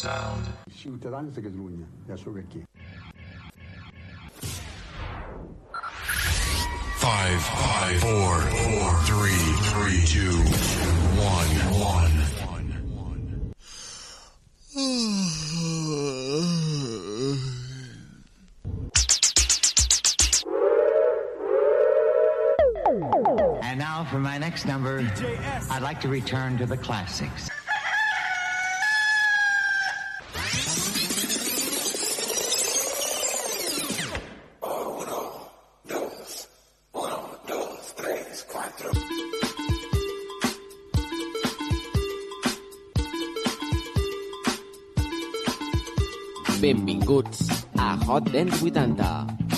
sound. Ciutadans de Catalunya, ja sóc aquí. Five, five, four, four, three, three, two, one, one. And now for my next number, I'd like to return to the classics. Benvinguts a Hot Dance 80,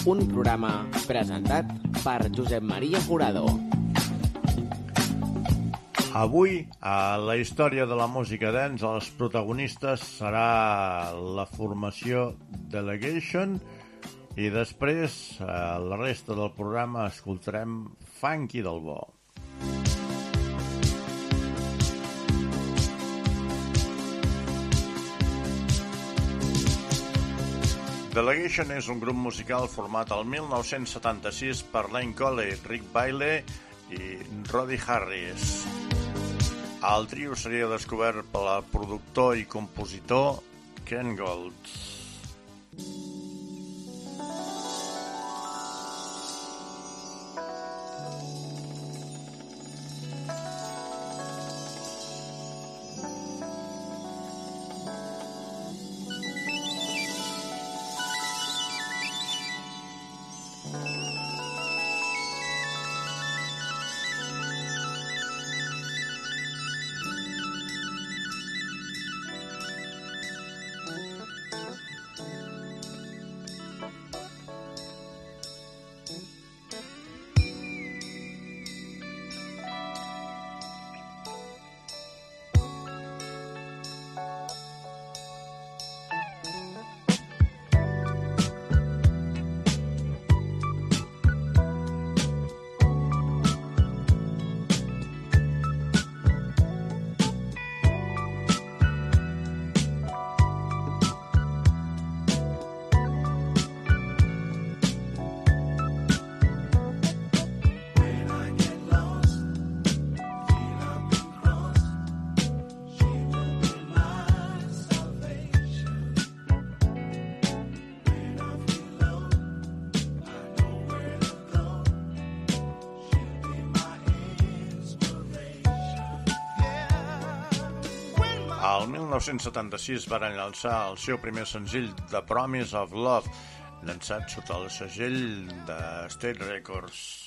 un programa presentat per Josep Maria Jurado. Avui, a la història de la música dance, els protagonistes serà la formació Delegation i després, a la resta del programa, escoltarem Funky del Bo. Delegation és un grup musical format al 1976 per Lane Colley, Rick Bailey i Roddy Harris. El trio seria descobert pel productor i compositor Ken Gold. 1976 varen llançar el seu primer senzill The Promise of Love, llançat sota el segell de State Records.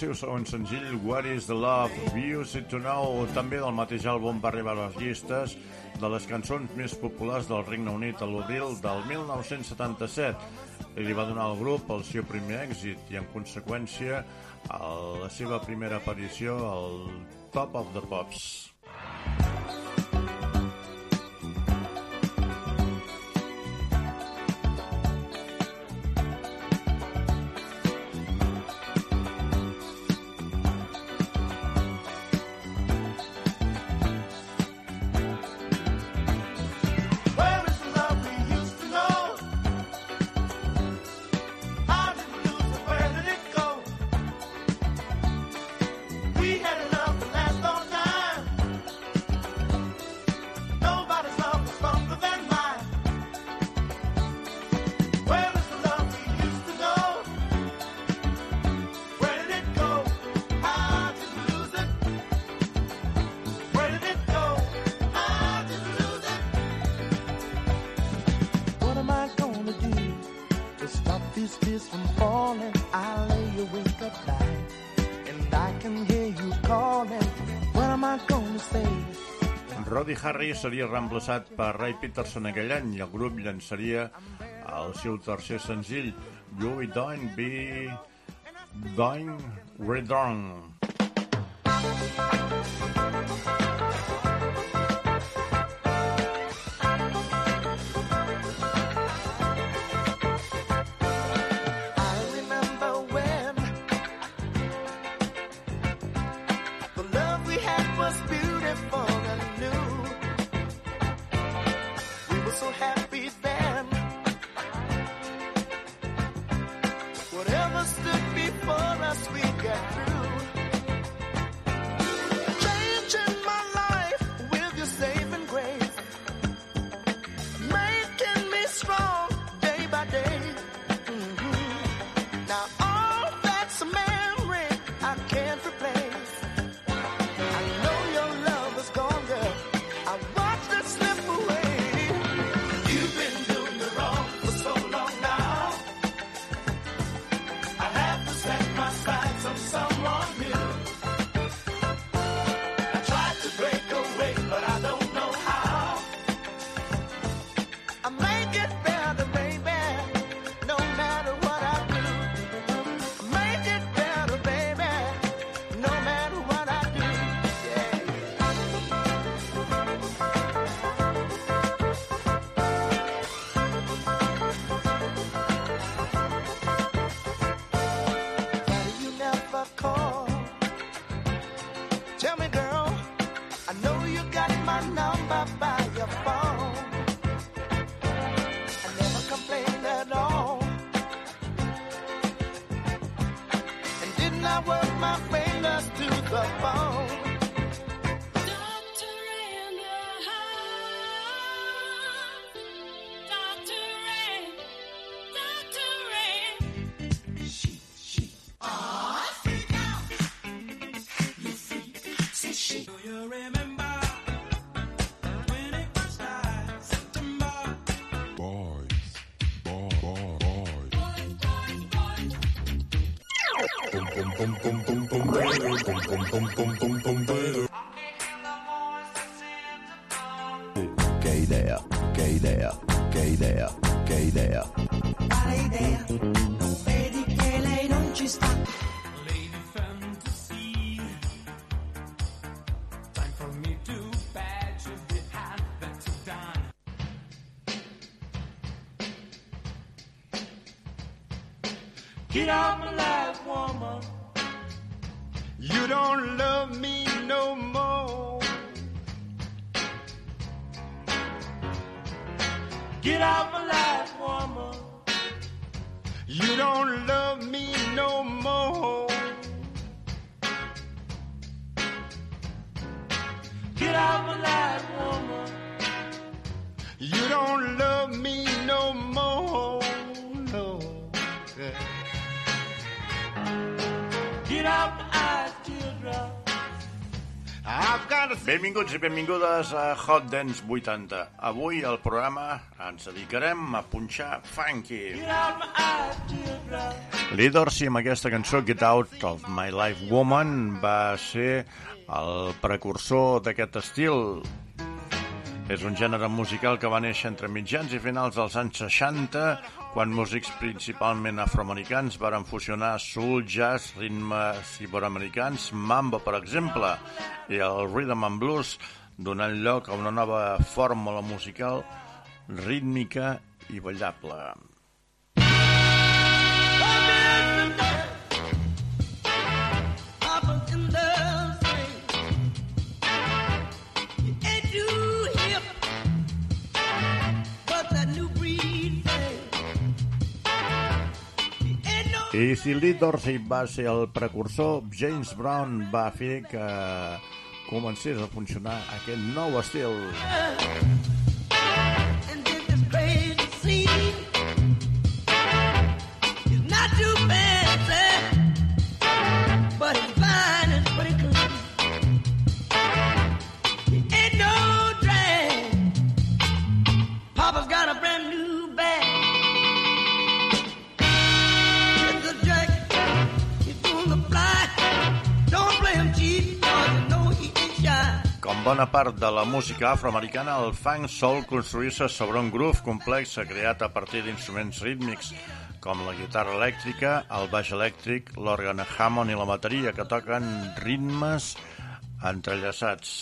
Seu segon senzill, What is the Love? Used It To Know, també del mateix àlbum va arribar a les llistes de les cançons més populars del Regne Unit a l'abril del 1977 i li va donar al grup el seu primer èxit i, en conseqüència, la seva primera aparició al Top of the Pops. stop this tears from falling. I lay awake at night, and I can hear you calling. What am I gonna say? Roddy Harris seria reemplaçat per Ray Peterson aquell any i el grup llançaria el seu tercer senzill You Don't Be Don't Redone. Got my number Benvinguts i benvingudes a Hot Dance 80. Avui al programa ens dedicarem a punxar funky. Leaders i amb aquesta cançó Get Out of My Life Woman va ser el precursor d'aquest estil. És un gènere musical que va néixer entre mitjans i finals dels anys 60, quan músics principalment afroamericans varen fusionar soul, jazz, ritmes iberoamericans, mambo, per exemple, i el rhythm and blues, donant lloc a una nova fórmula musical rítmica i ballable. Papa I si Lee Dorsey va ser el precursor, James Brown va fer que comencés a funcionar aquest nou estil. and Bona part de la música afroamericana, el funk sol construir-se sobre un groove complex creat a partir d'instruments rítmics com la guitarra elèctrica, el baix elèctric, l'òrgan Hammond i la bateria que toquen ritmes entrellaçats.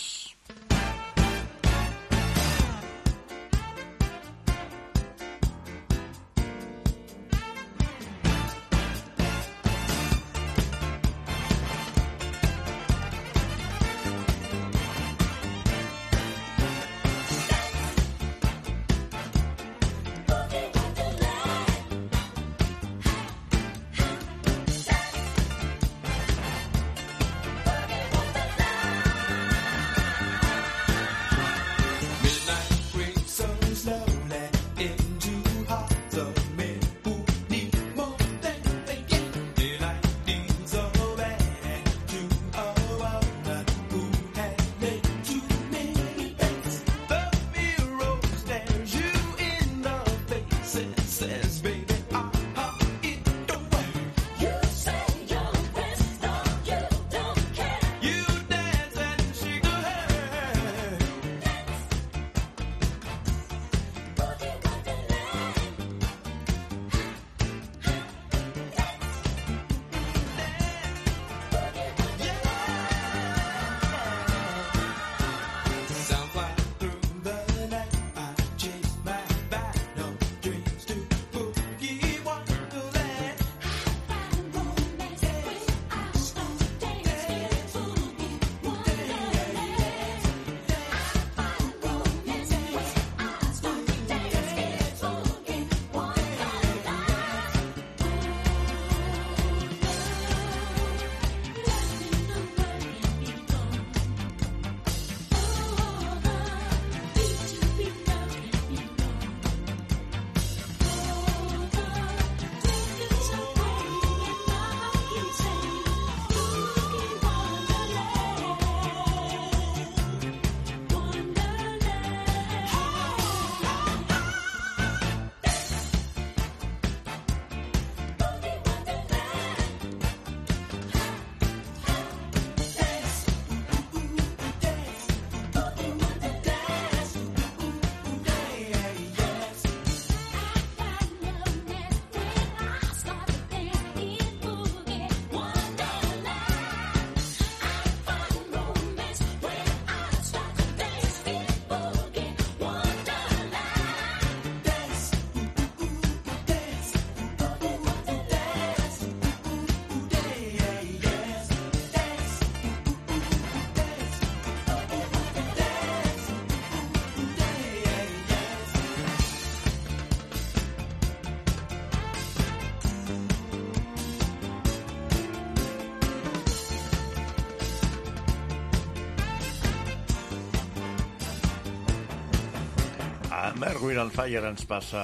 Erwin on Fire ens passa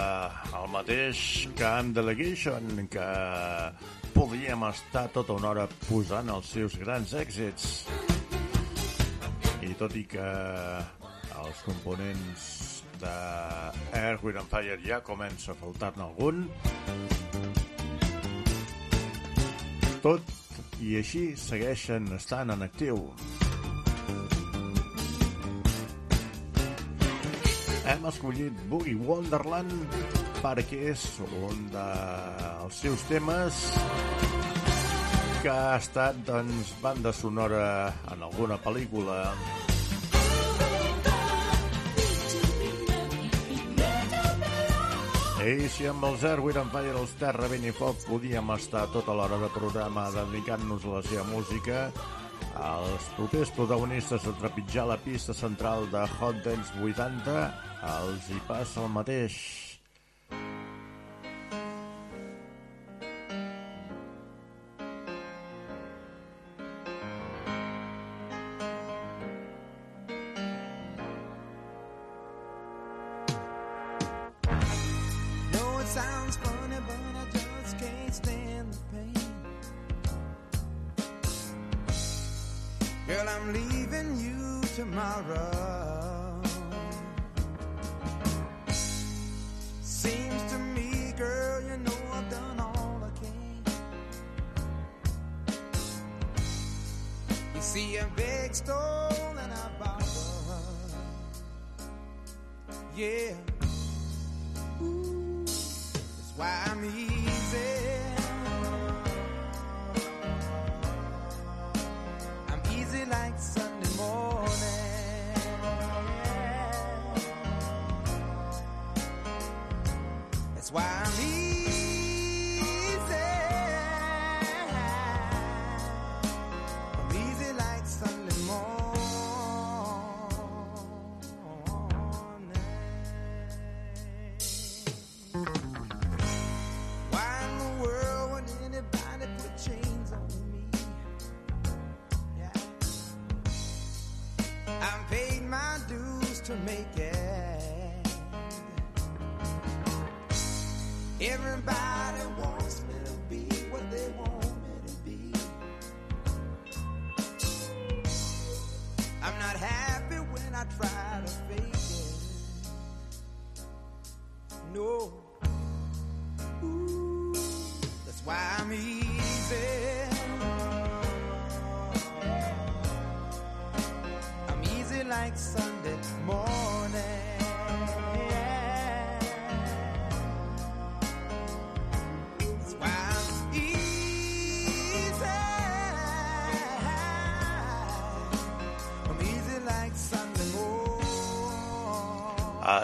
el mateix que amb Delegation, que podríem estar tota una hora posant els seus grans èxits. I tot i que els components de Erwin on Fire ja comença a faltar-ne algun, tot i així segueixen estant en actiu. Hem escollit Boogie Wonderland perquè és un dels seus temes que ha estat doncs, banda sonora en alguna pel·lícula. I si amb els Erwin and Fire, els Terra, Vent i Foc podíem estar tota l'hora de programa dedicant-nos a la seva música, els propers protagonistes de trepitjar la pista central de Hot Dance 80 els hi passa el mateix.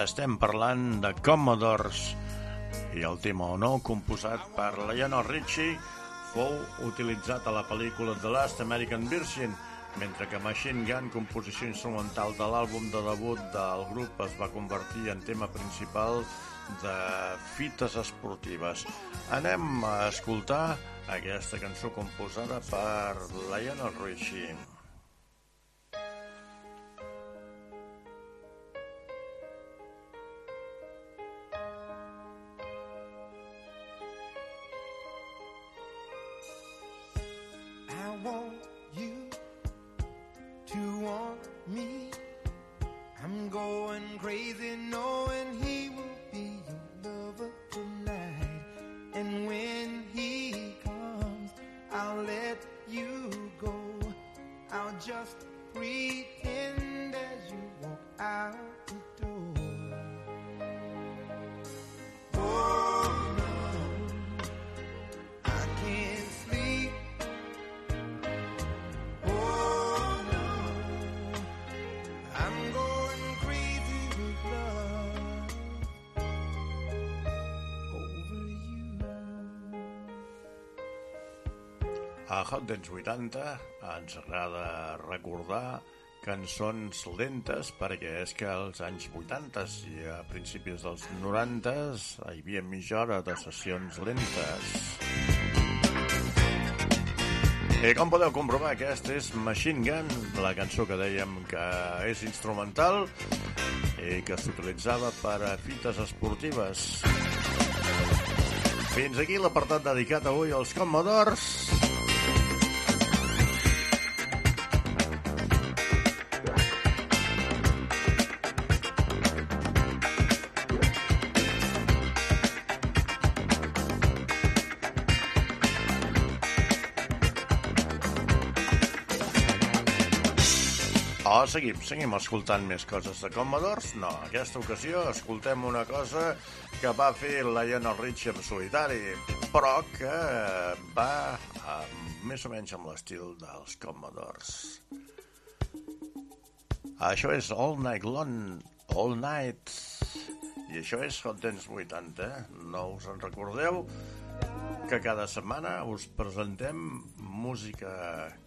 Estem parlant de Commodores i el tema o no, composat per Lionel Richie, fou utilitzat a la pel·lícula The Last American Virgin, mentre que Machine Gun, composició instrumental de l'àlbum de debut del grup, es va convertir en tema principal de fites esportives. Anem a escoltar aquesta cançó composada per Lionel Richie. Hot Dance 80 ens agrada recordar cançons lentes perquè és que als anys 80 i a principis dels 90 hi havia mitja hora de sessions lentes. I com podeu comprovar, aquesta és Machine Gun, la cançó que dèiem que és instrumental i que s'utilitzava per a fites esportives. Fins aquí l'apartat dedicat avui als Commodores. Seguim, seguim escoltant més coses de Commodores? No, aquesta ocasió escoltem una cosa que va fer Lionel Richie en solitari, però que va eh, més o menys amb l'estil dels Commodores. Això és All Night Long, All Night, i això és Hot Dance 80, no us en recordeu? Que cada setmana us presentem música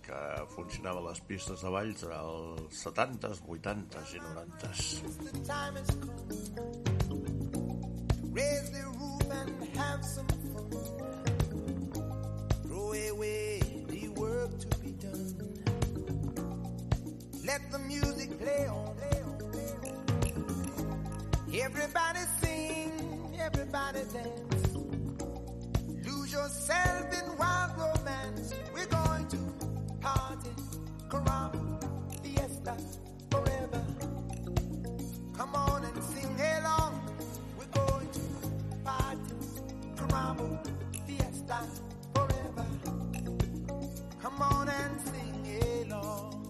que funcionava a les pistes de balls dels 70s, 80s i 90s. The time has come. Raise the and have some fun. Throw away the work to be done. Let the music play on. Everybody sing, everybody dance. Yourself in wild romance. We're going to party, caramba, fiesta, forever. Come on and sing along. We're going to party, caramba, fiesta, forever. Come on and sing along.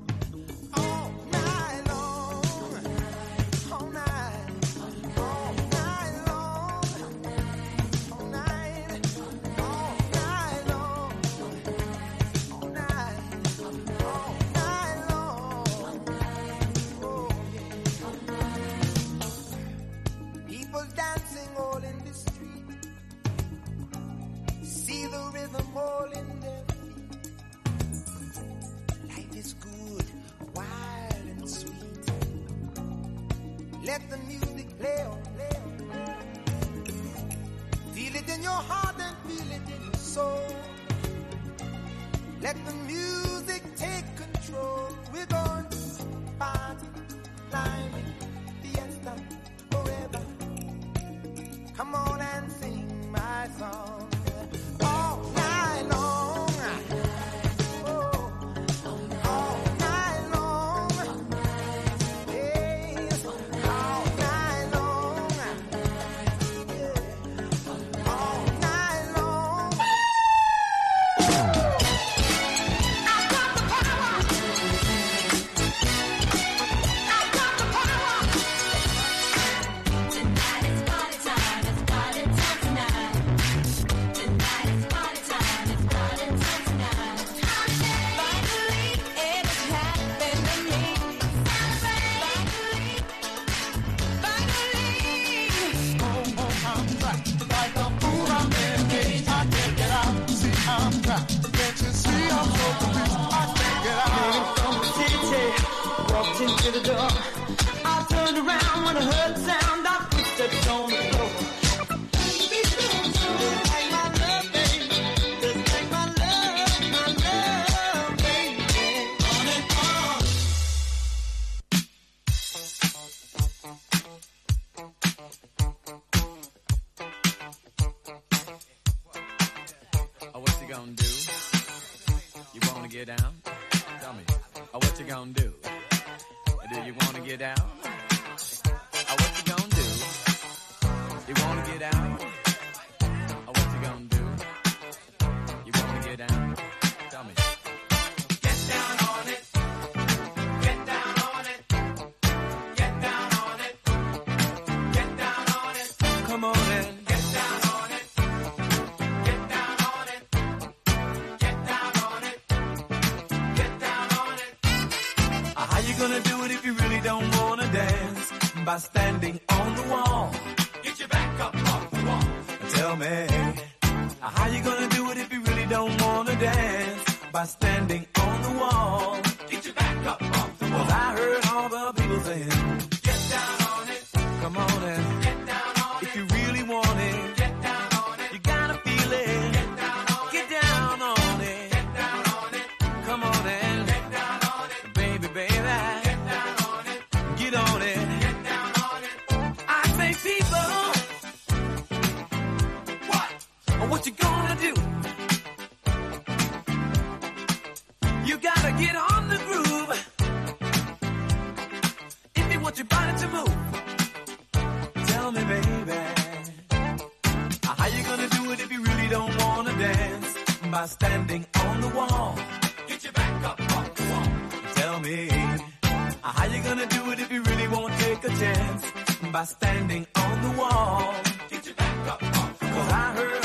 you gonna do it if you really won't take a chance? By standing on the wall. Get your back up off the wall. Cause I heard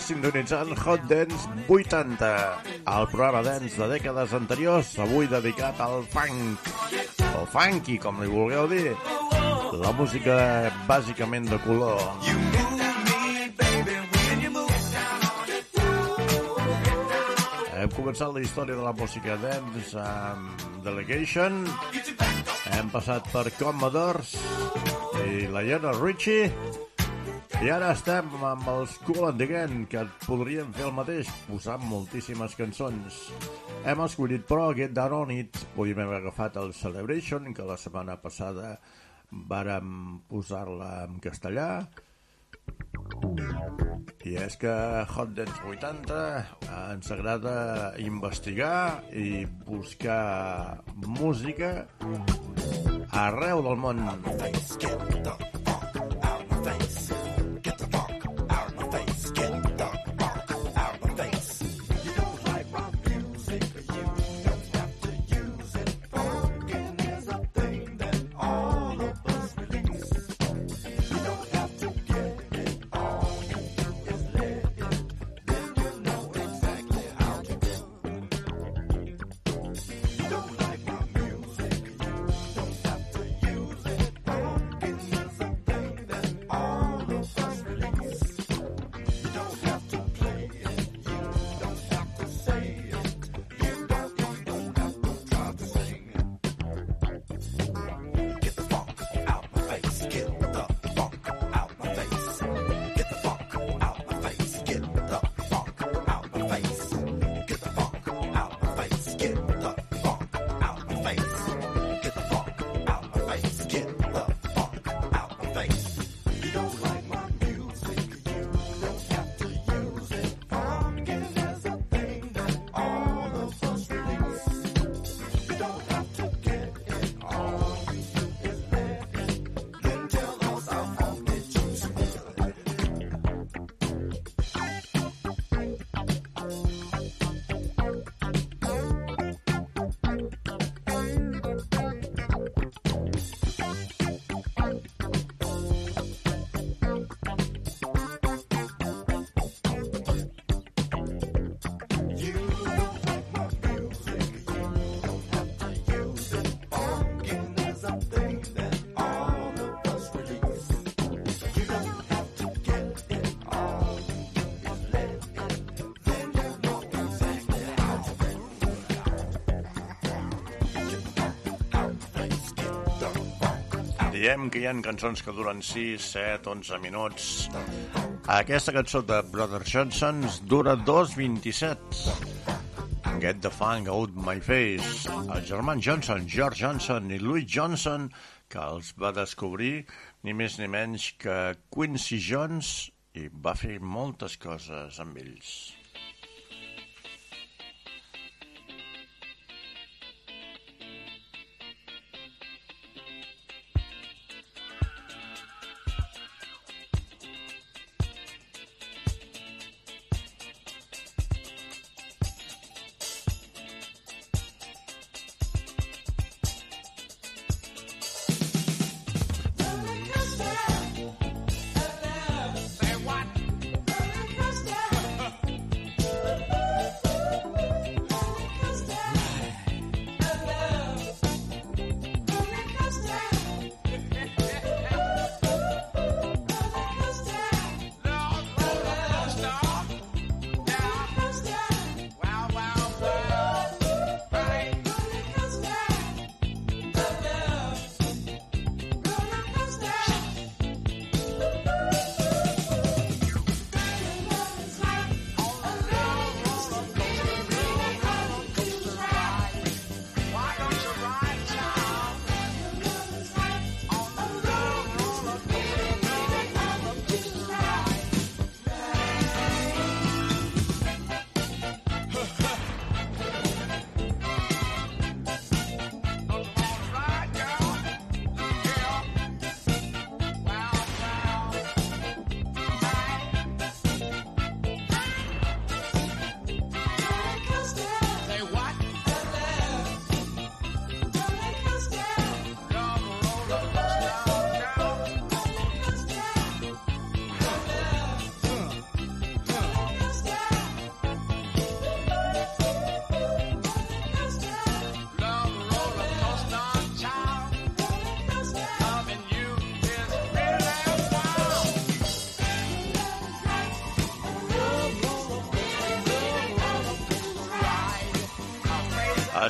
Sintonitzant Hot Dance 80, el programa dance de dècades anteriors, avui dedicat al funk, o funky, com li vulgueu dir. La música bàsicament de color. Hem començat la història de la música dance amb Delegation, hem passat per Commodores i la Iona Ritchie, i ara estem amb els Cool and the Gang, que podrien fer el mateix, posant moltíssimes cançons. Hem escollit, però, aquest Down On It. Podríem haver agafat el Celebration, que la setmana passada vàrem posar-la en castellà. I és que Hot Dance 80 ens agrada investigar i buscar música arreu del món. Música Veiem que hi ha cançons que duren 6, 7, 11 minuts. Aquesta cançó de Brother Johnsons dura 2.27. Get the funk out my face. Els germans Johnson, George Johnson i Louis Johnson, que els va descobrir ni més ni menys que Quincy Jones i va fer moltes coses amb ells.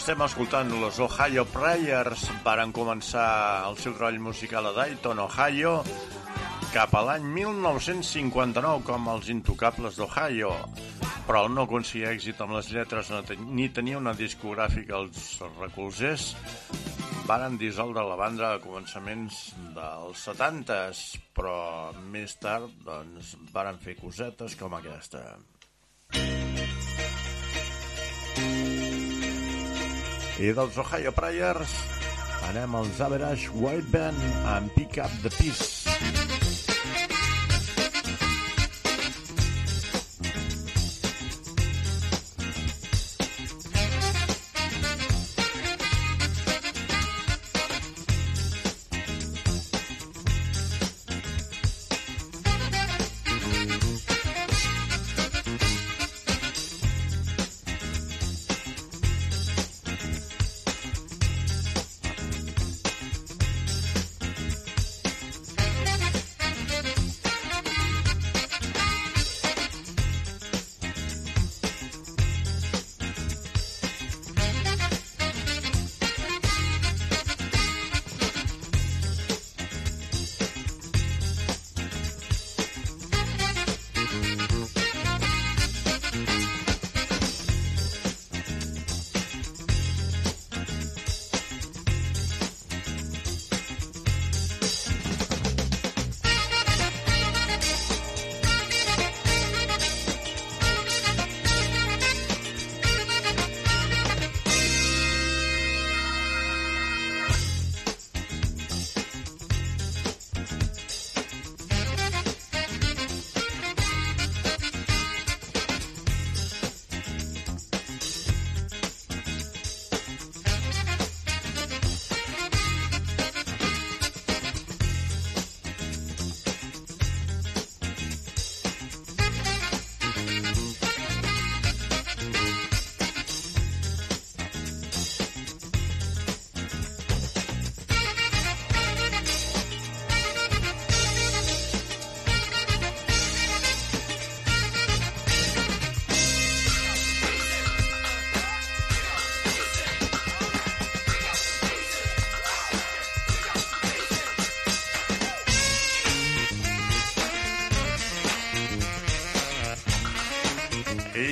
Estem escoltant los Ohio Prayers. Varen començar el seu treball musical a Dayton, Ohio, cap a l'any 1959 com els Intocables d'Ohio. Però no aconseguir èxit amb les lletres no ten- ni tenia una discogràfica els recolzers, varen dissoldre la banda a començaments dels 70s, però més tard doncs, varen fer cosetes com aquesta. I dels Ohio Prayers anem als Average White Band amb Pick Up the Peace.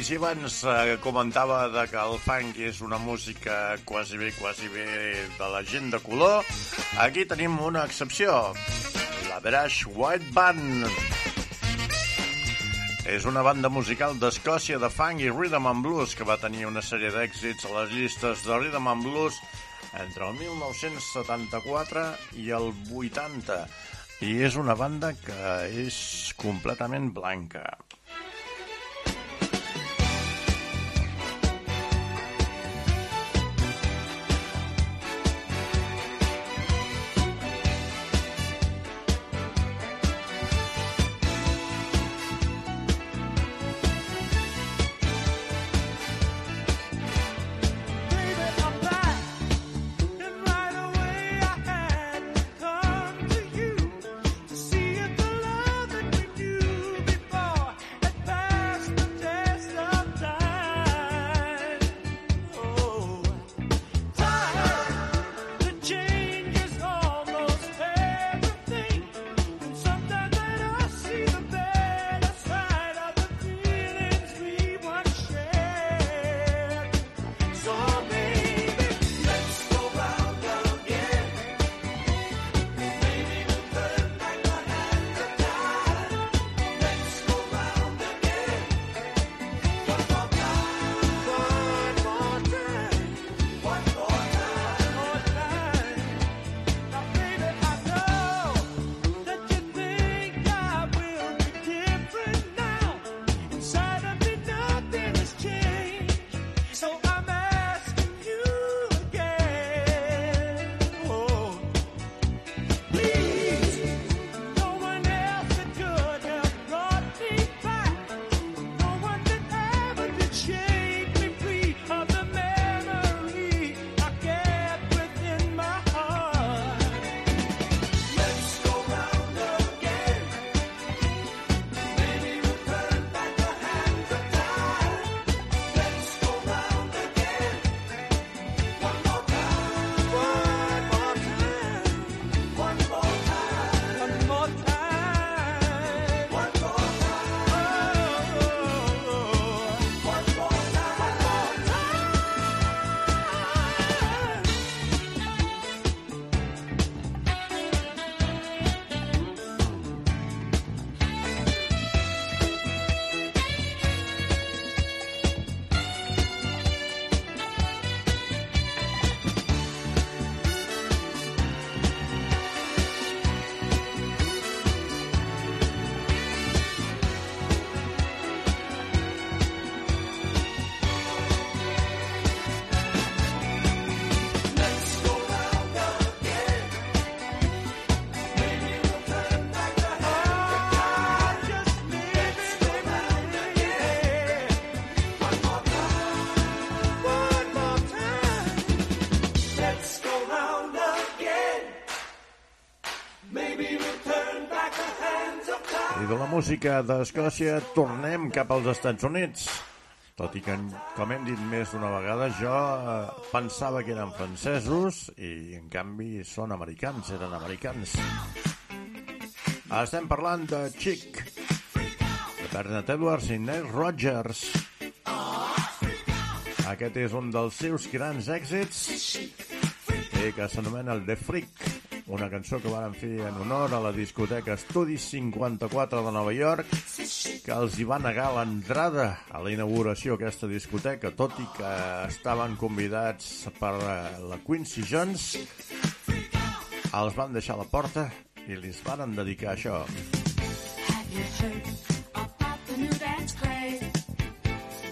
Abans eh, comentava de que el funk és una música quasi bé, quasi bé de la gent de color, aquí tenim una excepció, la Brash White Band. És una banda musical d'Escòcia de funk i rhythm and blues que va tenir una sèrie d'èxits a les llistes de rhythm and blues entre el 1974 i el 80. I és una banda que és completament blanca. Música d'Escòcia tornem cap als Estats Units. Tot i que, com hem dit més d'una vegada, jo eh, pensava que eren francesos i, en canvi, són americans, eren americans. Estem parlant de Chic, de Bernard Edwards i Nile Rodgers. Aquest és un dels seus grans èxits i que s'anomena el The Freak, una cançó que van fer en honor a la discoteca Studi 54 de Nova York, que els hi va negar l'entrada a la inauguració d'aquesta discoteca, tot i que estaven convidats per eh, la Quincy Jones, els van deixar a la porta i li van dedicar això. Have you heard about the new dance craze?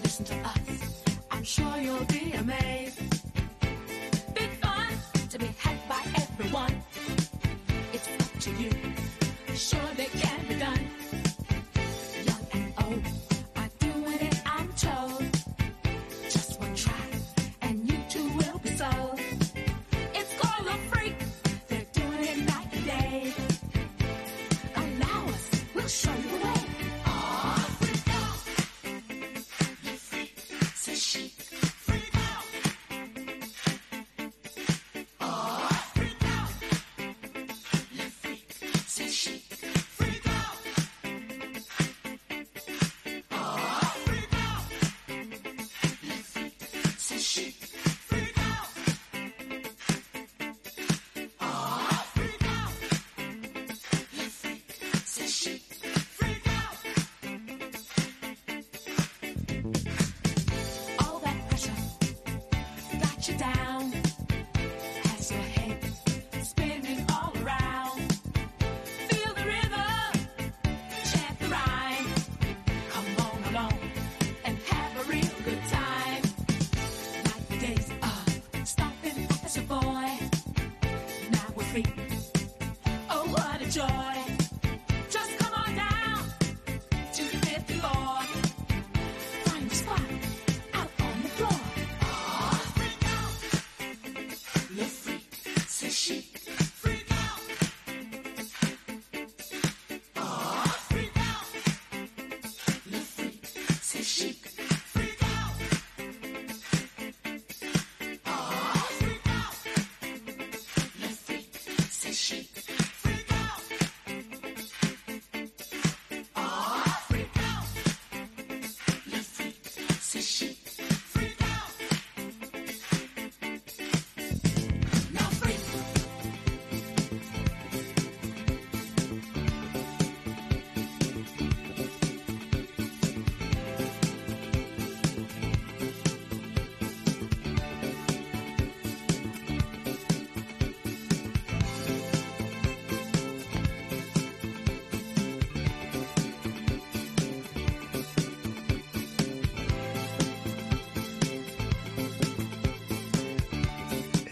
Listen to us, I'm sure you'll be amazed.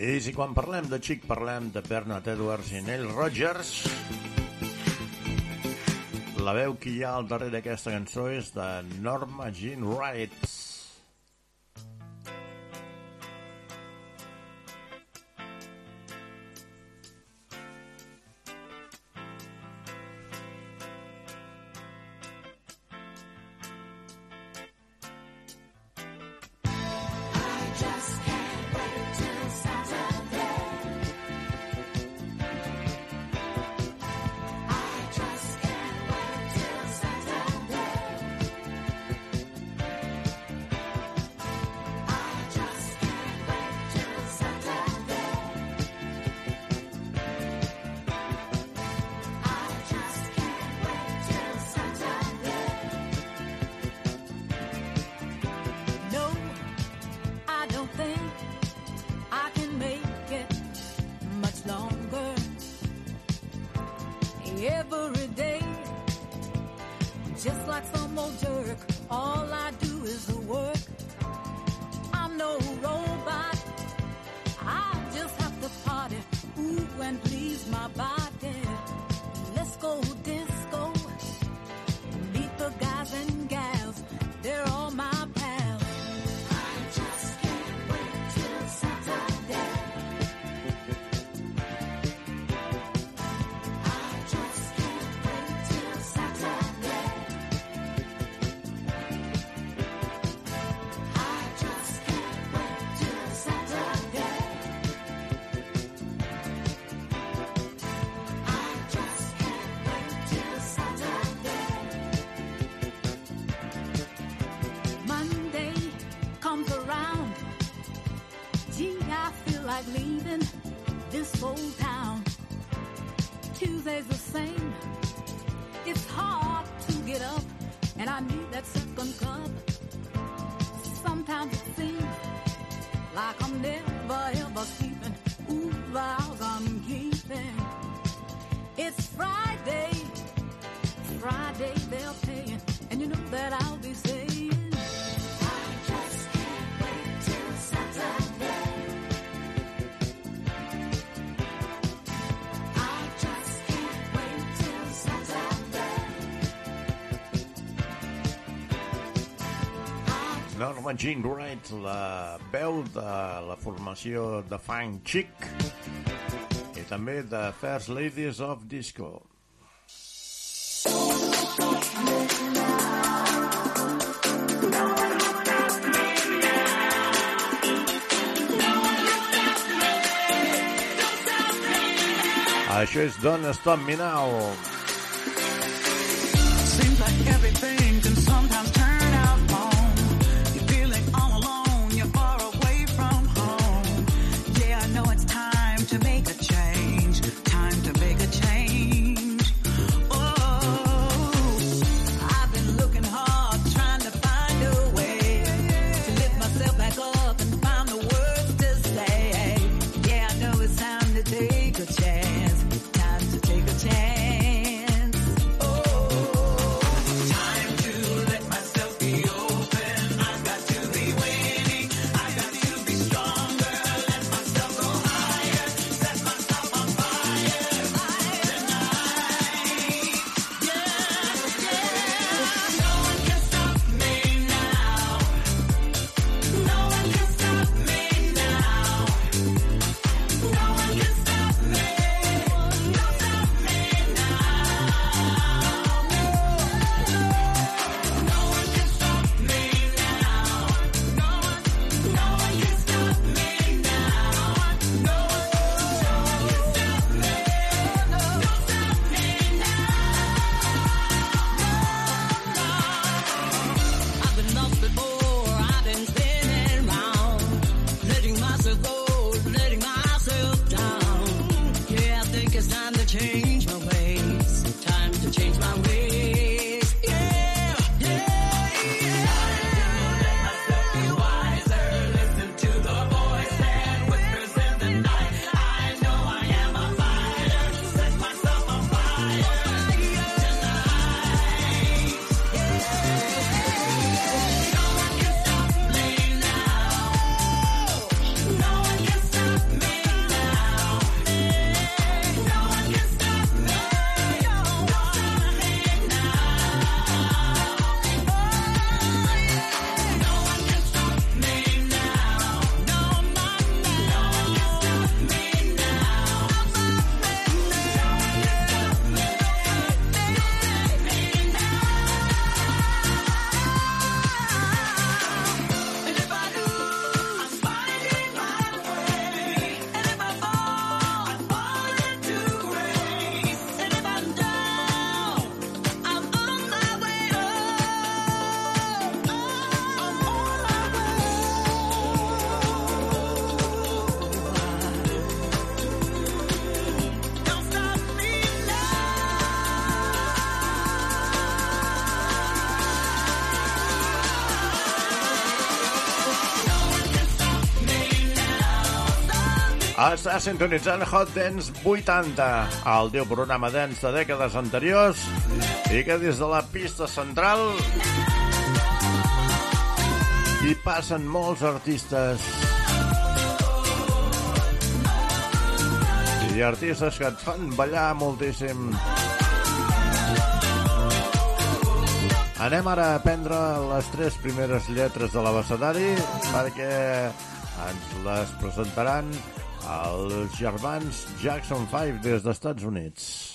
I si quan parlem de Chic parlem de Bernard Edwards i Neil Rogers, la veu que hi ha al darrere d'aquesta cançó és de Norma Jean Wright, Mo Dirk all Gene Wright, la veu de la formació de Funk Chic i també de First Ladies of Disco. Això és Don't Stop Me Now. Seems like everything Està sintonitzant Hot Dance 80, el teu programa dance de dècades anteriors i que des de la pista central hi passen molts artistes i artistes que et fan ballar moltíssim. Anem ara a aprendre les tres primeres lletres de l'abecedari perquè ens les presentaran els germans Jackson 5 des dels Estats Units.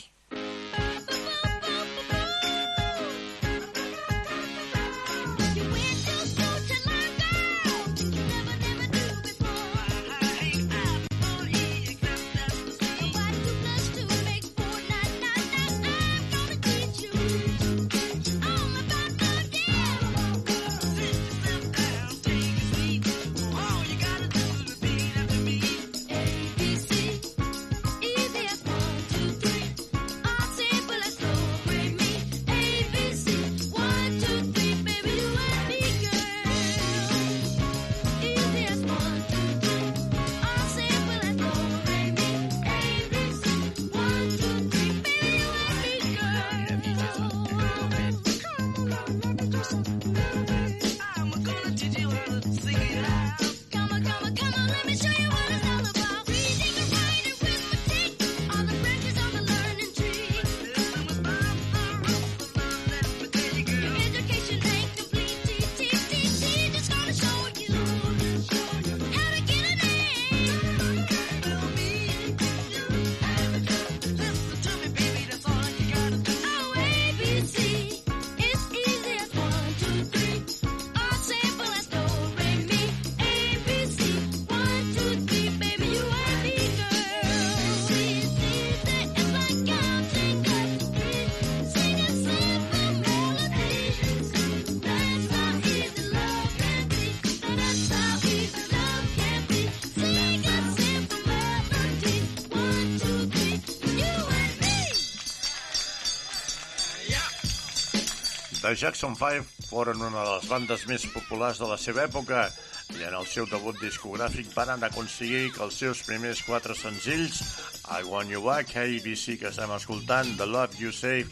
The Jackson 5 foren una de les bandes més populars de la seva època i en el seu debut discogràfic van aconseguir que els seus primers quatre senzills, I Want You Back, ABC que estem escoltant, The Love You Say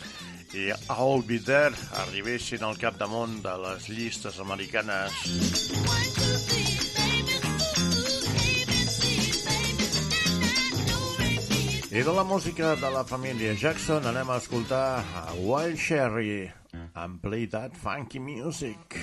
i I'll Be There, arribessin al capdamunt de les llistes americanes. I de la música de la família Jackson anem a escoltar a Wild Cherry and play that funky music.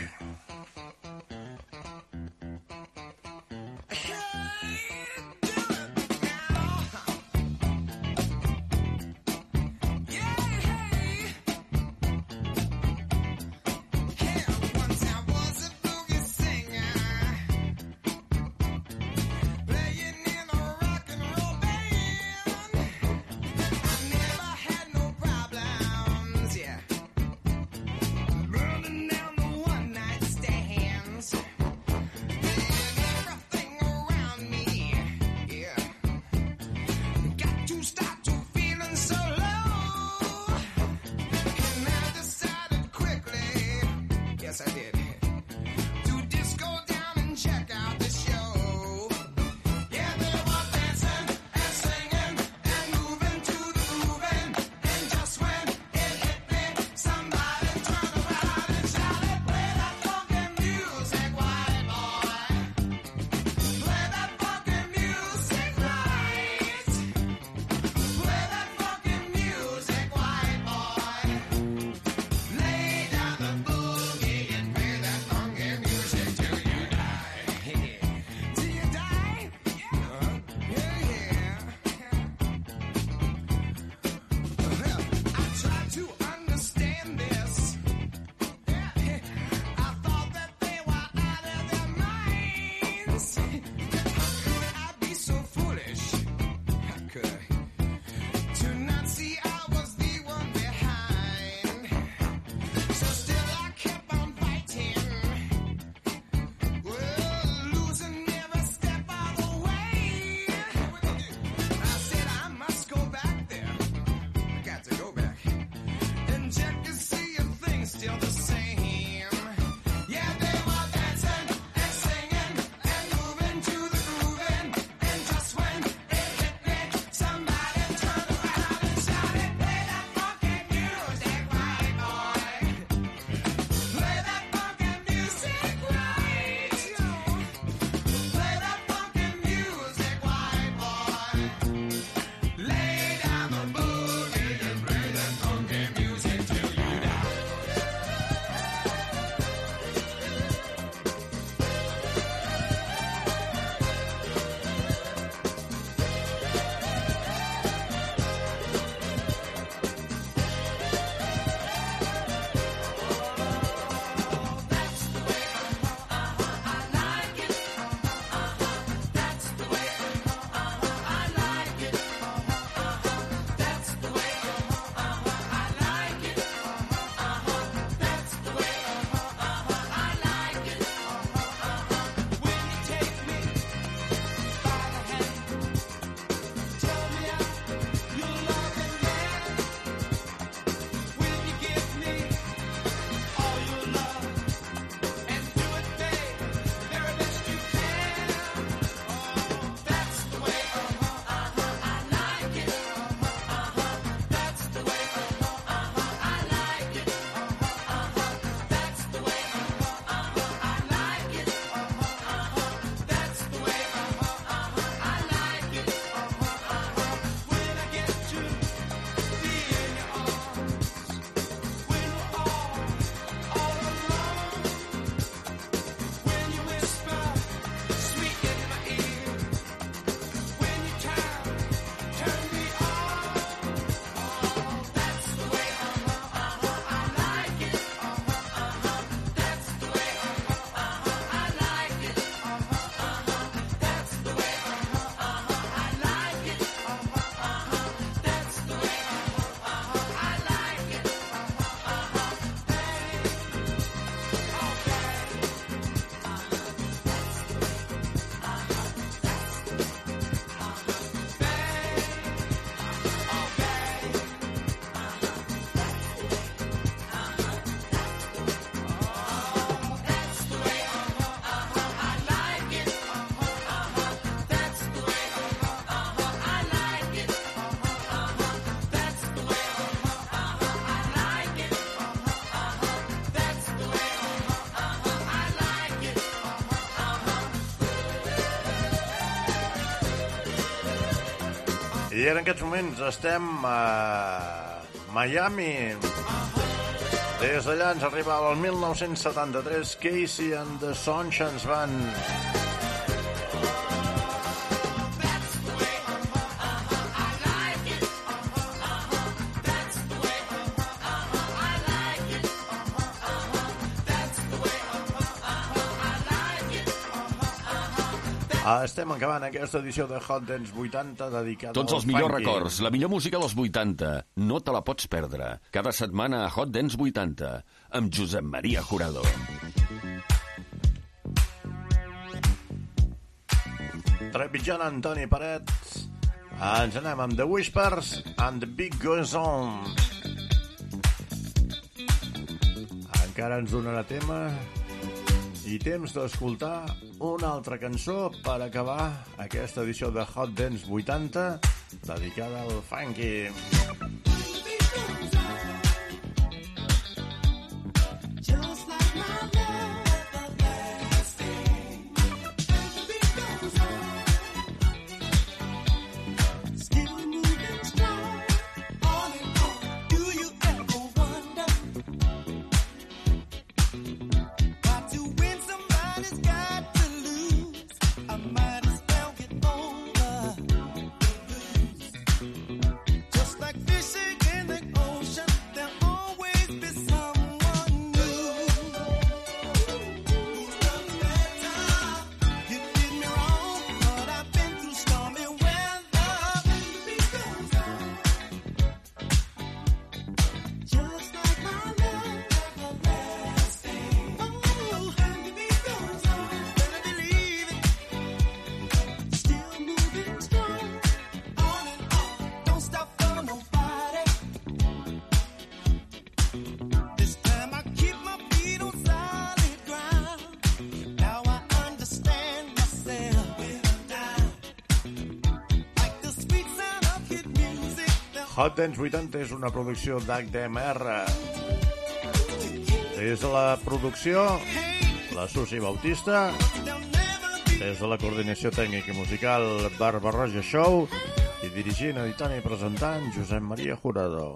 en aquests moments estem a Miami. Des d'allà ens arriba el 1973 Casey and the Sunshine Band. estem acabant aquesta edició de Hot Dance 80 dedicada Tots els millors records, la millor música dels 80. No te la pots perdre. Cada setmana a Hot Dance 80 amb Josep Maria Jurado. Trepitjant Antoni Paret. Ens anem amb The Whispers and The Big Goes On. Encara ens donarà tema i temps d'escoltar una altra cançó per acabar aquesta edició de Hot Dance 80 dedicada al funky. Funky. temps 80 és una producció d'HDMR. És la producció, la Susi Bautista, des de la coordinació tècnica i musical Barba Roja Show i dirigint, editant i presentant Josep Maria Jurado.